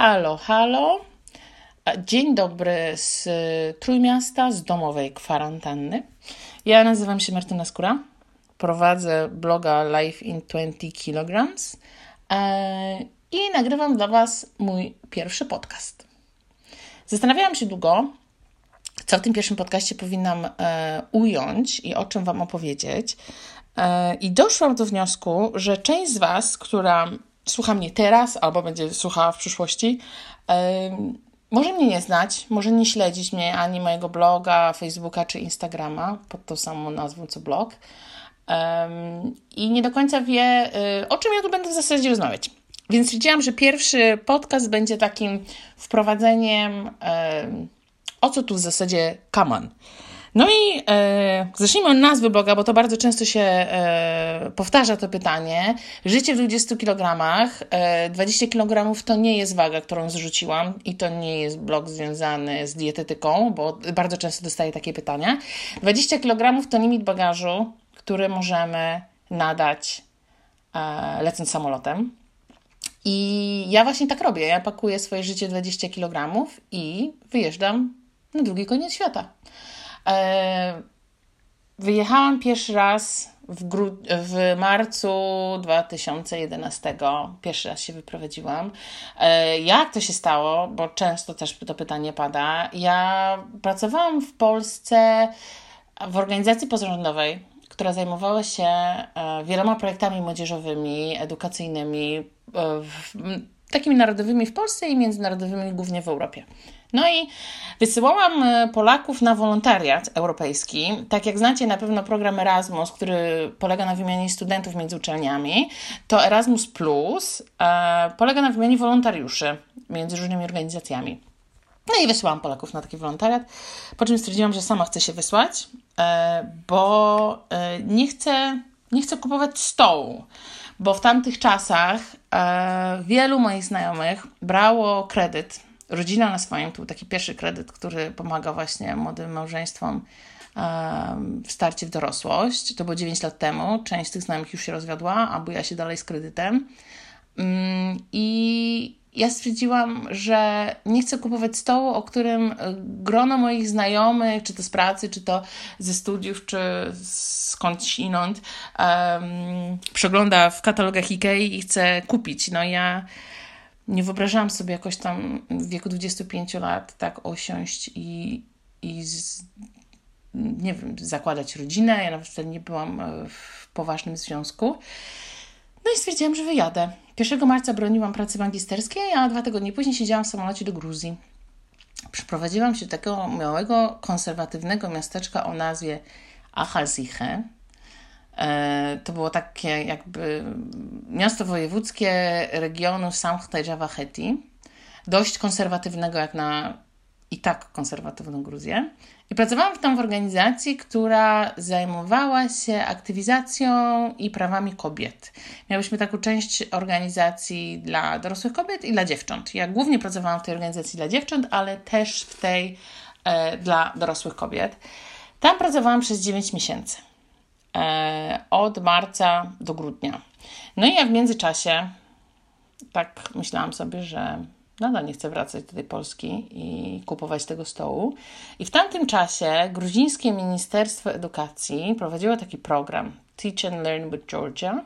Halo, halo. Dzień dobry z Trójmiasta, z domowej kwarantanny. Ja nazywam się Martyna Skóra. Prowadzę bloga Life in 20 kg e, i nagrywam dla Was mój pierwszy podcast. Zastanawiałam się długo, co w tym pierwszym podcaście powinnam e, ująć i o czym Wam opowiedzieć. E, I doszłam do wniosku, że część z Was, która słucha mnie teraz albo będzie słuchała w przyszłości, może mnie nie znać, może nie śledzić mnie ani mojego bloga, Facebooka czy Instagrama pod tą samą nazwą co blog. I nie do końca wie, y, o czym ja tu będę w zasadzie rozmawiać. Więc stwierdziłam, że pierwszy podcast będzie takim wprowadzeniem, o co tu w zasadzie kaman. No i e, zacznijmy od nazwy bloga, bo to bardzo często się e, powtarza to pytanie. Życie w 20 kg. E, 20 kg to nie jest waga, którą zrzuciłam i to nie jest blog związany z dietetyką, bo bardzo często dostaję takie pytania. 20 kg to limit bagażu, który możemy nadać e, lecąc samolotem. I ja właśnie tak robię. Ja pakuję swoje życie 20 kg i wyjeżdżam na drugi koniec świata. E, wyjechałam pierwszy raz w, w marcu 2011. Pierwszy raz się wyprowadziłam. E, jak to się stało? Bo często też to pytanie pada. Ja pracowałam w Polsce w organizacji pozarządowej, która zajmowała się e, wieloma projektami młodzieżowymi, edukacyjnymi, takimi narodowymi w Polsce i międzynarodowymi głównie w Europie. No i wysyłałam e, Polaków na wolontariat europejski. Tak jak znacie na pewno program Erasmus, który polega na wymianie studentów między uczelniami, to Erasmus Plus e, polega na wymianie wolontariuszy między różnymi organizacjami. No i wysłałam Polaków na taki wolontariat, po czym stwierdziłam, że sama chcę się wysłać, e, bo e, nie, chcę, nie chcę kupować stołu bo w tamtych czasach e, wielu moich znajomych brało kredyt rodzina na swoim, to był taki pierwszy kredyt, który pomaga właśnie młodym małżeństwom w starcie w dorosłość. To było 9 lat temu. Część z tych znajomych już się rozwiodła, a ja się dalej z kredytem. Mm, I ja stwierdziłam, że nie chcę kupować stołu, o którym grono moich znajomych, czy to z pracy, czy to ze studiów, czy skądś inąd, um, przegląda w katalogach IKEA i chce kupić. No ja nie wyobrażałam sobie jakoś tam w wieku 25 lat tak osiąść i, i z, nie wiem, zakładać rodzinę. Ja nawet wtedy nie byłam e, w poważnym związku. No i stwierdziłam, że wyjadę. 1 marca broniłam pracy magisterskiej, a dwa tygodnie później siedziałam w samolocie do Gruzji. Przyprowadziłam się do takiego małego, konserwatywnego miasteczka o nazwie Achalsiche. E, to było takie jakby miasto wojewódzkie regionu Samchte-Jawaheti, dość konserwatywnego jak na i tak konserwatywną Gruzję. I pracowałam tam w organizacji, która zajmowała się aktywizacją i prawami kobiet. Miałyśmy taką część organizacji dla dorosłych kobiet i dla dziewcząt. Ja głównie pracowałam w tej organizacji dla dziewcząt, ale też w tej e, dla dorosłych kobiet. Tam pracowałam przez 9 miesięcy. E, od marca do grudnia. No i ja w międzyczasie tak myślałam sobie, że nadal nie chcę wracać do tej Polski i kupować tego stołu. I w tamtym czasie gruzińskie Ministerstwo Edukacji prowadziło taki program Teach and Learn with Georgia,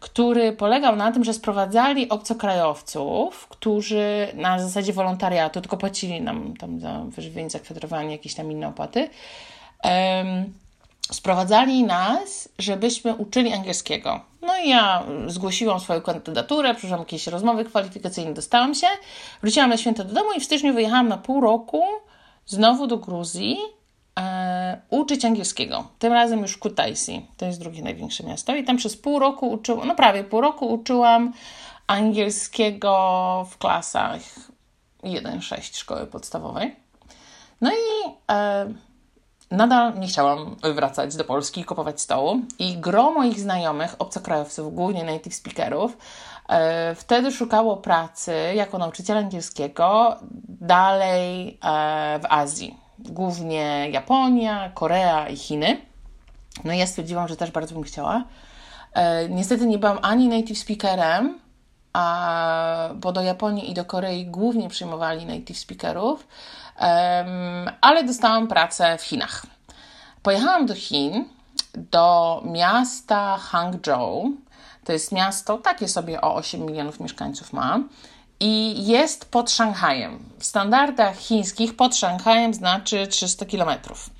który polegał na tym, że sprowadzali obcokrajowców, którzy na zasadzie wolontariatu, tylko płacili nam tam za wyżywienie, zakwestrowanie, jakieś tam inne opłaty, um, sprowadzali nas, żebyśmy uczyli angielskiego. No i ja zgłosiłam swoją kandydaturę, przyszłam jakieś rozmowy kwalifikacyjne, dostałam się, wróciłam na święto do domu i w styczniu wyjechałam na pół roku znowu do Gruzji e, uczyć angielskiego. Tym razem już w Kutaisi, to jest drugie największe miasto i tam przez pół roku uczyłam, no prawie pół roku uczyłam angielskiego w klasach 1-6 szkoły podstawowej. No i e, nadal nie chciałam wracać do Polski i kupować stołu. I gro moich znajomych, obcokrajowców, głównie native speakerów, e, wtedy szukało pracy jako nauczyciel angielskiego dalej e, w Azji. Głównie Japonia, Korea i Chiny. No i ja stwierdziłam, że też bardzo bym chciała. E, niestety nie byłam ani native speakerem, a, bo do Japonii i do Korei głównie przyjmowali native speakerów, ale dostałam pracę w Chinach. Pojechałam do Chin, do miasta Hangzhou. To jest miasto takie sobie o 8 milionów mieszkańców ma i jest pod Szanghajem. W standardach chińskich pod Szanghajem znaczy 300 kilometrów.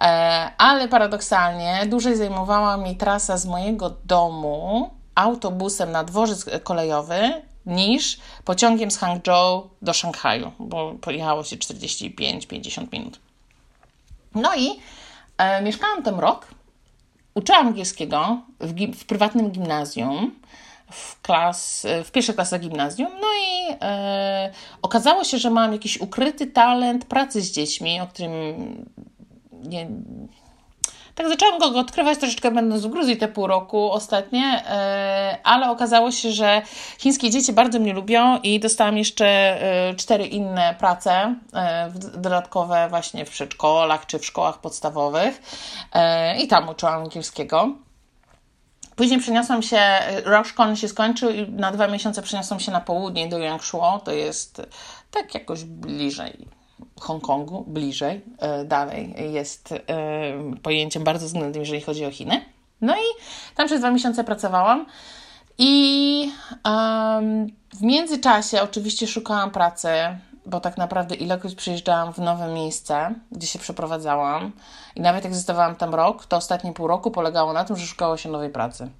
E, ale paradoksalnie dłużej zajmowała mi trasa z mojego domu autobusem na dworzec kolejowy niż pociągiem z Hangzhou do Szanghaju, bo pojechało się 45-50 minut. No i e, mieszkałam tam rok, uczyłam angielskiego w, w prywatnym gimnazjum, w, klas, w pierwszej klasie gimnazjum, no i e, okazało się, że mam jakiś ukryty talent pracy z dziećmi, o którym nie, tak zaczęłam go odkrywać troszeczkę będąc w Gruzji te pół roku ostatnie, e, ale okazało się, że chińskie dzieci bardzo mnie lubią i dostałam jeszcze e, cztery inne prace e, dodatkowe właśnie w przedszkolach czy w szkołach podstawowych i tam uczyłam angielskiego. Później przeniosłam się, rok szkolny się skończył i na dwa miesiące przeniosłam się na południe do Yangshuo, to jest tak jakoś bliżej Hongkongu, bliżej, e, dalej jest e, pojęciem bardzo względnym, jeżeli chodzi o Chiny. No i tam przez dwa miesiące pracowałam. I w międzyczasie oczywiście szukałam pracy, bo tak naprawdę ilekroć przyjeżdżałam w nowe miejsce, gdzie się przeprowadzałam i nawet jak zostawałam tam rok, to ostatnie pół roku polegało na tym, że szukało się nowej pracy.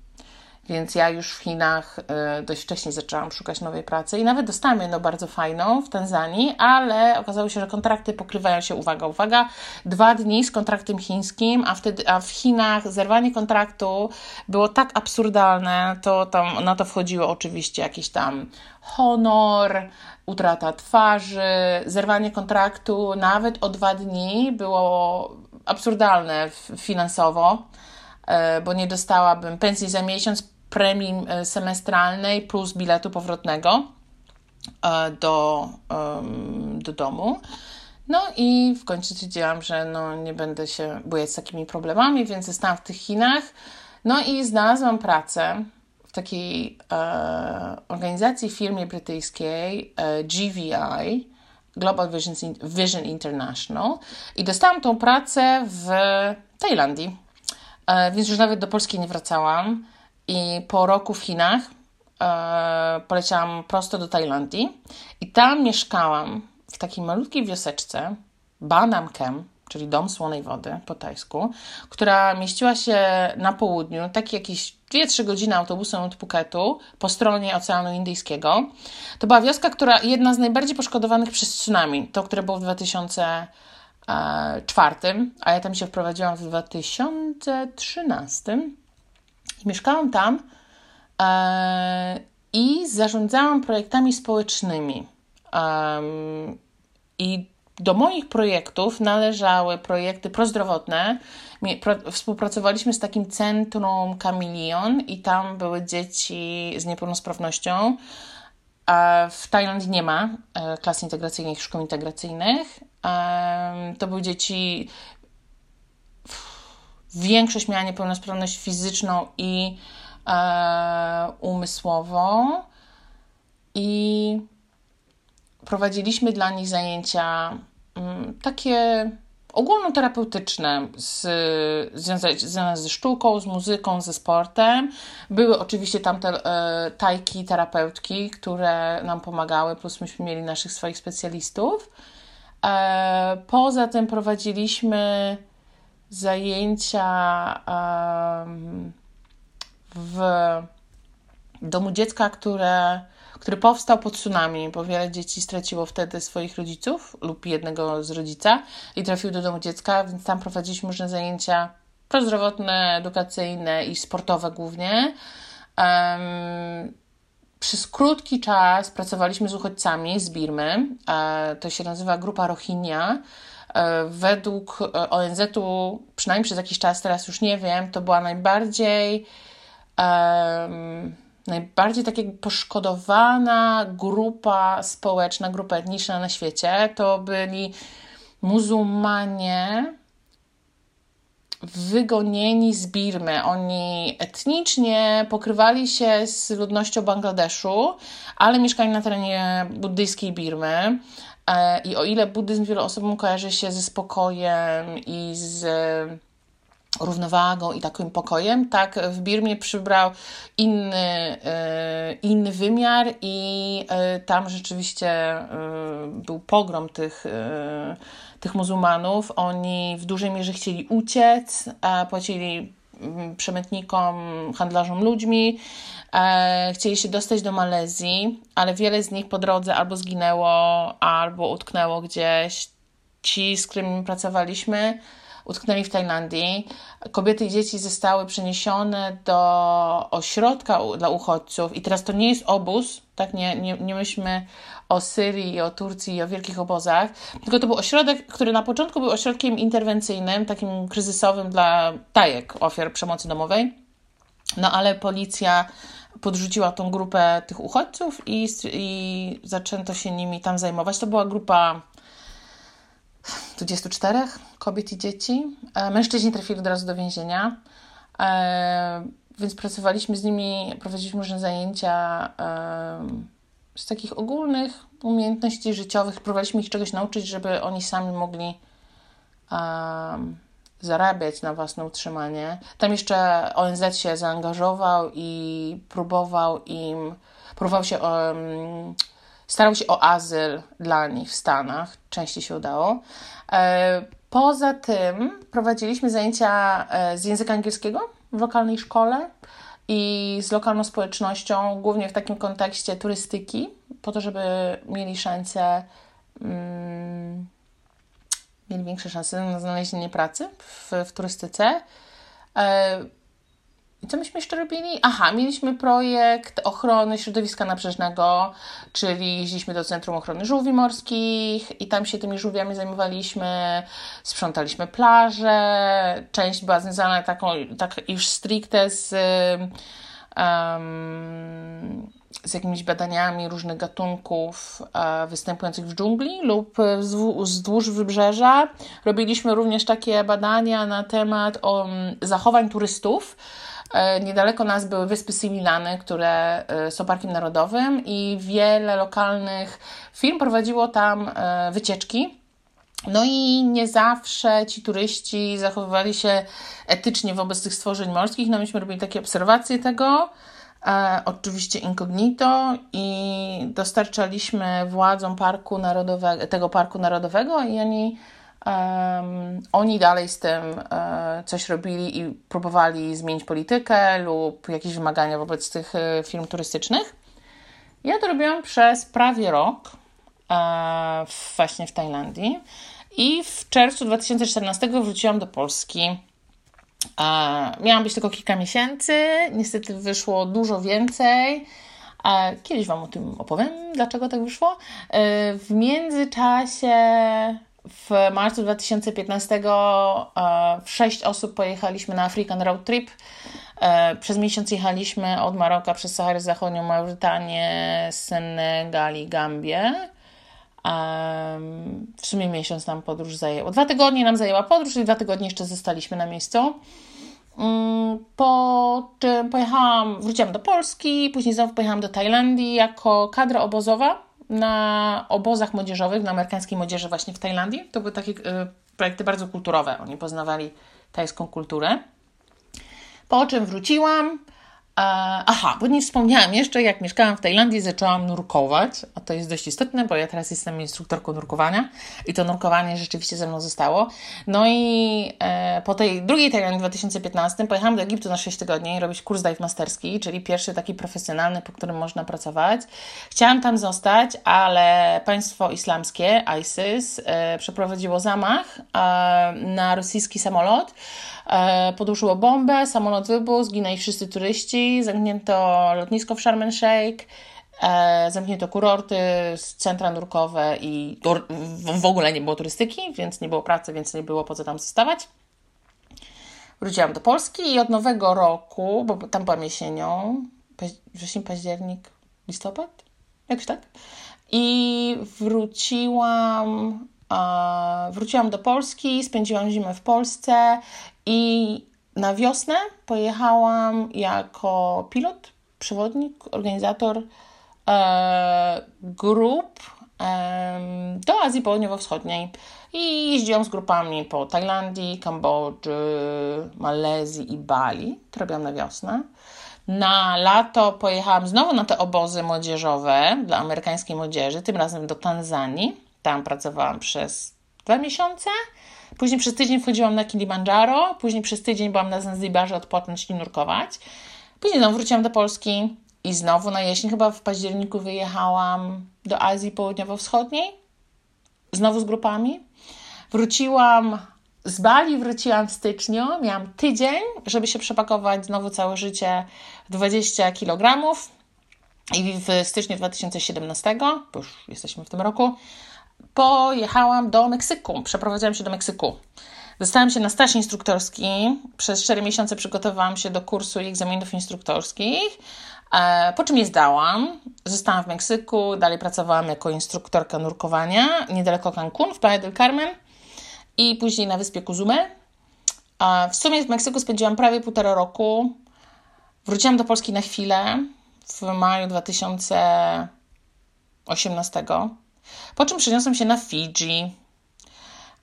Więc ja już w Chinach y, dość wcześnie zaczęłam szukać nowej pracy i nawet dostałam jedną bardzo fajną w Tanzanii, ale okazało się, że kontrakty pokrywają się, uwaga, uwaga, dwa dni z kontraktem chińskim, a, wtedy, a w Chinach zerwanie kontraktu było tak absurdalne, to tam na to wchodziło oczywiście jakiś tam honor, utrata twarzy, zerwanie kontraktu nawet o dwa dni było absurdalne finansowo y, bo nie dostałabym pensji za miesiąc, premii e, semestralnej plus biletu powrotnego e, do, do domu. No i w końcu stwierdziłam, że no nie będę się bujać z takimi problemami, więc zostałam w tych Chinach. No i znalazłam pracę w takiej e, organizacji, firmie brytyjskiej e, GVI, Global Vision, Vision International i dostałam tą pracę w Tajlandii. E, więc już nawet do Polski nie wracałam. I po roku w Chinach e, poleciałam prosto do Tajlandii i tam mieszkałam w takiej malutkiej wioseczce, Banam Kem, czyli Dom Słonej Wody po tajsku, która mieściła się na południu, takie jakieś 2-3 godziny autobusem od Phuketu po stronie Oceanu Indyjskiego. To była wioska, która jedna z najbardziej poszkodowanych przez tsunami, to które było w 2004, a ja tam się wprowadziłam w 2013 mieszkałam tam e, i zarządzałam projektami społecznymi. Um, I do moich projektów należały projekty prozdrowotne. Współpracowaliśmy z takim centrum Kamilion i tam były dzieci z niepełnosprawnością. A w Tajlandii nie ma e, klas integracyjnych, szkół integracyjnych. To były dzieci Większość miała niepełnosprawność fizyczną i e, umysłową i prowadziliśmy dla nich zajęcia mm, takie ogólnoterapeutyczne z, związane ze sztuką, z muzyką, ze sportem. Były oczywiście tam te e, tajki, terapeutki, które nam pomagały, plus myśmy mieli naszych swoich specjalistów. E, poza tym prowadziliśmy zajęcia w domu dziecka, które, który powstał po tsunami, bo wiele dzieci straciło wtedy swoich rodziców lub jednego z rodzica i trafił do domu dziecka, więc tam prowadziliśmy różne zajęcia prozdrowotne, edukacyjne i sportowe głównie. Um, przez krótki czas pracowaliśmy z uchodźcami z Birmy. E, to się nazywa Grupa Rohingya. E, według e, ONZ-u, przynajmniej przez jakiś czas, teraz już nie wiem, to była najbardziej um, najbardziej tak jakby poszkodowana grupa społeczna, grupa etniczna na świecie. To byli muzułmanie wygonieni z Birmy. Oni etnicznie pokrywali się z ludnością Bangladeszu, ale mieszkali na terenie buddyjskiej Birmy. E, I o ile buddyzm wielu osobom kojarzy się ze spokojem i z równowagą i takim pokojem, tak w Birmie przybrał inny, e, inny wymiar i e, tam rzeczywiście był pogrom tych, tych muzułmanów. Oni w dużej mierze chcieli uciec, a płacili mm, przemytnikom, handlarzom ludźmi, E, chcieli się dostać do Malezji, ale wiele z nich po drodze albo zginęło, albo utknęło gdzieś. Ci, z którymi pracowaliśmy, utknęli w Tajlandii. Kobiety i dzieci zostały przeniesione do ośrodka dla uchodźców, i teraz to nie jest obóz, tak? Nie, nie, nie myślmy o Syrii, o Turcji i o wielkich obozach, tylko to był ośrodek, który na początku był ośrodkiem interwencyjnym, takim kryzysowym dla tajek ofiar przemocy domowej. No ale policja podrzuciła tą grupę tych uchodźców i, i zaczęto się nimi tam zajmować. To była grupa 24 kobiet i dzieci. E, mężczyźni trafili od razu do więzienia, e, więc pracowaliśmy z nimi, prowadziliśmy różne zajęcia e, z takich ogólnych umiejętności życiowych. Próbowaliśmy ich czegoś nauczyć, żeby oni sami mogli zarabiać na własne utrzymanie. Tam jeszcze ONZ się zaangażował i próbował im, próbował się, um, starał się o azyl dla nich w Stanach. Częściej się udało. E, poza tym prowadziliśmy zajęcia e, z języka angielskiego w lokalnej szkole i z lokalną społecznością, głównie w takim kontekście turystyki, po to, żeby mieli szansę. Um, mieli większe szanse na znalezienie pracy w, w turystyce. E, I co myśmy jeszcze robili? Aha, mieliśmy projekt ochrony środowiska nabrzeżnego, czyli jeździliśmy do Centrum Ochrony Żółwi Morskich i tam się tymi żółwiami zajmowaliśmy, sprzątaliśmy plaże. Część była związana taką, tak już stricte z um, z jakimiś badaniami różnych gatunków e, występujących w dżungli lub wzdłuż wybrzeża. Robiliśmy również takie badania na temat o, zachowań turystów. E, niedaleko nas były wyspy Similany, które e, są parkiem narodowym, i wiele lokalnych firm prowadziło tam wycieczki. No i nie zawsze ci turyści zachowywali się etycznie wobec tych stworzeń morskich. No myśmy robili takie obserwacje tego e, oczywiście incognito i dostarczaliśmy władzom parku narodowego, tego parku narodowego i oni, um, oni dalej z tym e, coś robili i próbowali zmienić politykę lub jakieś wymagania wobec tych e, firm turystycznych. Ja to robiłam przez prawie rok e, właśnie w Tajlandii i w czerwcu 2014 wróciłam do Polski Miałam być tylko kilka miesięcy, niestety wyszło dużo więcej. Kiedyś Wam o tym opowiem, dlaczego tak wyszło. E, w międzyczasie w marcu 2015 w sześć osób pojechaliśmy na African Road Trip. E, przez miesiąc jechaliśmy od Maroka przez Saharę Zachodnią, Maurytanię, Senegal i Gambię. W sumie miesiąc nam podróż zajęła. Dwa tygodnie nam zajęła podróż i dwa tygodnie jeszcze zostaliśmy na miejscu. Mm, po czym pojechałam, wróciłam do Polski, później znowu pojechałam do Tajlandii jako kadra obozowa na obozach młodzieżowych, na amerykańskiej młodzieży właśnie w Tajlandii. To były takie y, projekty bardzo kulturowe. Oni poznawali tajską kulturę. Po czym wróciłam, Aha, bo nie wspomniałam jeszcze, jak mieszkałam w Tajlandii, zaczęłam nurkować, a to jest dość istotne, bo ja teraz jestem instruktorką nurkowania i to nurkowanie rzeczywiście ze mną zostało. No i e, po tej drugiej Tajlandii w 2015 pojechałam do Egiptu na 6 tygodni robić kurs dive masterski, czyli pierwszy taki profesjonalny, po którym można pracować. Chciałam tam zostać, ale państwo islamskie, ISIS, e, przeprowadziło zamach e, na rosyjski samolot, E, poduszyło bombę, samolot wybuchł, zginęli wszyscy turyści, zamknięto lotnisko w Sharm el Sheikh, e, zamknięto kurorty, centra nurkowe i w ogóle nie było turystyki, więc nie było pracy, więc nie było po co tam zostawać. Wróciłam do Polski i od nowego roku, bo tam byłam jesienią, wrzesień, październik, listopad, jakoś tak. I wróciłam wróciłam do Polski, spędziłam zimę w Polsce i na wiosnę pojechałam jako pilot, przewodnik, organizator e, grup do Azji Południowo-Wschodniej i jeździłam z grupami po Tajlandii, Kambodży, Malezji i Bali. To robiłam na wiosnę. Na lato pojechałam znowu na te obozy młodzieżowe dla amerykańskiej młodzieży, tym razem do Tanzanii. Tam pracowałam przez dwa miesiące. Później przez tydzień wchodziłam na Kilimandżaro, później przez tydzień byłam na Zanzibarze odpocząć i nurkować. Później znowu wróciłam do Polski i znowu na jesień, chyba w październiku wyjechałam do Azji Południowo-Wschodniej, znowu z grupami. Wróciłam z Bali, wróciłam w styczniu, miałam tydzień, żeby się przepakować znowu całe życie 20 kg. I w styczniu 2017, bo już jesteśmy w tym roku, pojechałam do Meksyku. Przeprowadziłam się do Meksyku. Dostałam się na staż instruktorski. Przez 4 miesiące przygotowałam się do kursu i egzaminów instruktorskich. E, po czym je zdałam. Zostałam w Meksyku, dalej pracowałam jako instruktorka nurkowania niedaleko Cancun, w Playa del Carmen i później na wyspie Cozumel. W sumie w Meksyku spędziłam prawie półtora roku. Wróciłam do Polski na chwilę w maju 2018. Po czym przeniosłam się na Fidżi.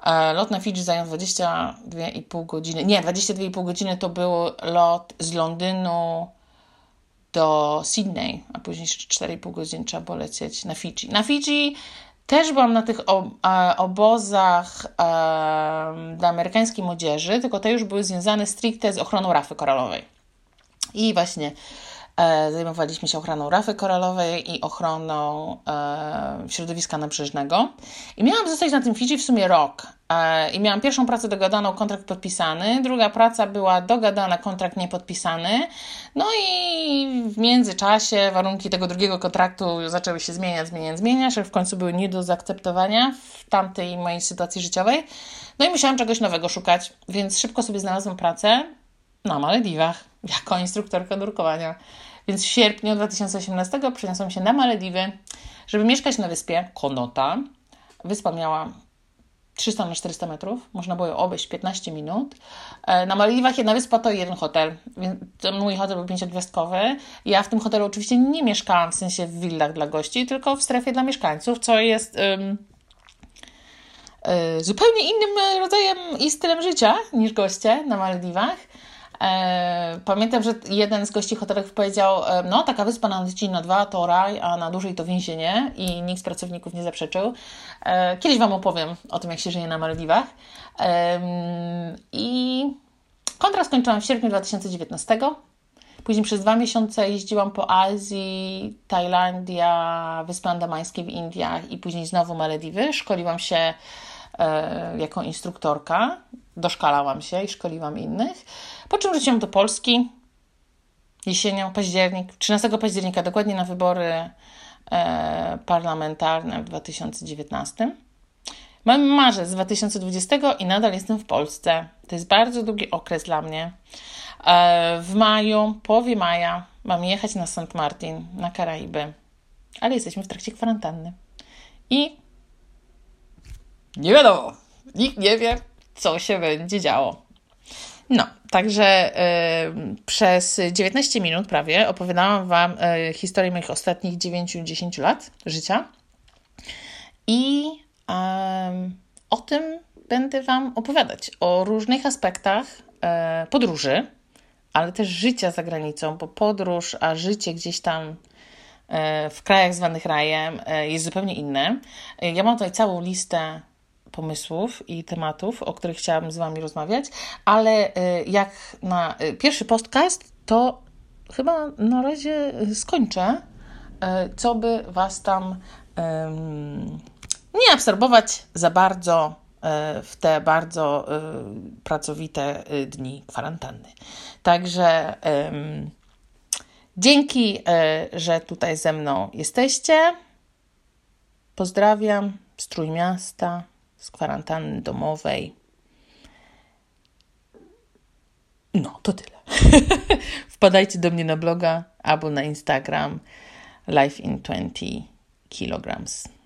E, lot na Fidżi zajął 22,5 godziny. Nie, 22,5 godziny to był lot z Londynu do Sydney, a później 4,5 godziny trzeba było lecieć na Fidżi. Na Fidżi też byłam na tych obozach dla amerykańskiej młodzieży, tylko te już były związane stricte z ochroną rafy koralowej. I właśnie E, zajmowaliśmy się ochroną rafy koralowej i ochroną e, środowiska nabrzeżnego. I miałam zostać na tym Fidżi w sumie rok. E, I miałam pierwszą pracę dogadaną, kontrakt podpisany, druga praca była dogadana, kontrakt niepodpisany. No i w międzyczasie warunki tego drugiego kontraktu zaczęły się zmieniać, zmieniać, zmieniać, że w końcu były nie do zaakceptowania w tamtej mojej sytuacji życiowej. No i musiałam czegoś nowego szukać, więc szybko sobie znalazłam pracę na Malediwach jako instruktorka nurkowania. Więc w sierpniu 2018 przeniosłam się na Malediwy, żeby mieszkać na wyspie Konota. Wyspa miała 300 na 400 metrów, można było ją obejść 15 minut. E, na Malediwach jedna wyspa to jeden hotel, więc mój hotel był pięciogwiazdkowy. Ja w tym hotelu oczywiście nie mieszkałam, w sensie w willach dla gości, tylko w strefie dla mieszkańców, co jest um, zupełnie innym rodzajem i stylem życia niż goście na Malediwach. E, pamiętam, że jeden z gości hotelowych powiedział, e, no taka wyspa na na dwa to raj, a na dłużej to więzienie i nikt z pracowników nie zaprzeczył. E, kiedyś Wam opowiem o tym, jak się żyje na Maldiwach. I kontrakt skończyłam w sierpniu 2019. Później przez dwa miesiące jeździłam po Azji, Tajlandia, Wyspy Andamańskie w Indiach i później znowu Malediwy. Szkoliłam się jako instruktorka, doszkalałam się i szkoliłam innych. Po czym wróciłam do Polski jesienią, październik, 13 października, dokładnie na wybory e, parlamentarne w 2019. Mam marzec 2020 i nadal jestem w Polsce. To jest bardzo długi okres dla mnie. E, w maju, połowie maja, mam jechać na St. Martin, na Karaiby, ale jesteśmy w trakcie kwarantanny. I nie wiadomo, nikt nie wie, co się będzie działo. No, także y, przez 19 minut prawie opowiadałam Wam y, historię moich ostatnich 9-10 lat życia. I y, o tym będę Wam opowiadać. O różnych aspektach e, podróży, ale też życia za granicą, bo podróż, a życie gdzieś tam e, w krajach zwanych rajem jest zupełnie inne. Ja mam tutaj całą listę pomysłów i tematów, o których chciałabym z Wami rozmawiać, ale y, jak na y, pierwszy podcast, to chyba na razie skończę, y, co by Was tam nie absorbować za bardzo w te bardzo pracowite dni kwarantanny. Także dzięki, że tutaj ze mną jesteście. Pozdrawiam z Trójmiasta z kwarantanny domowej. No, to tyle. Wpadajcie do mnie na bloga albo na Instagram Life in 20 kilograms.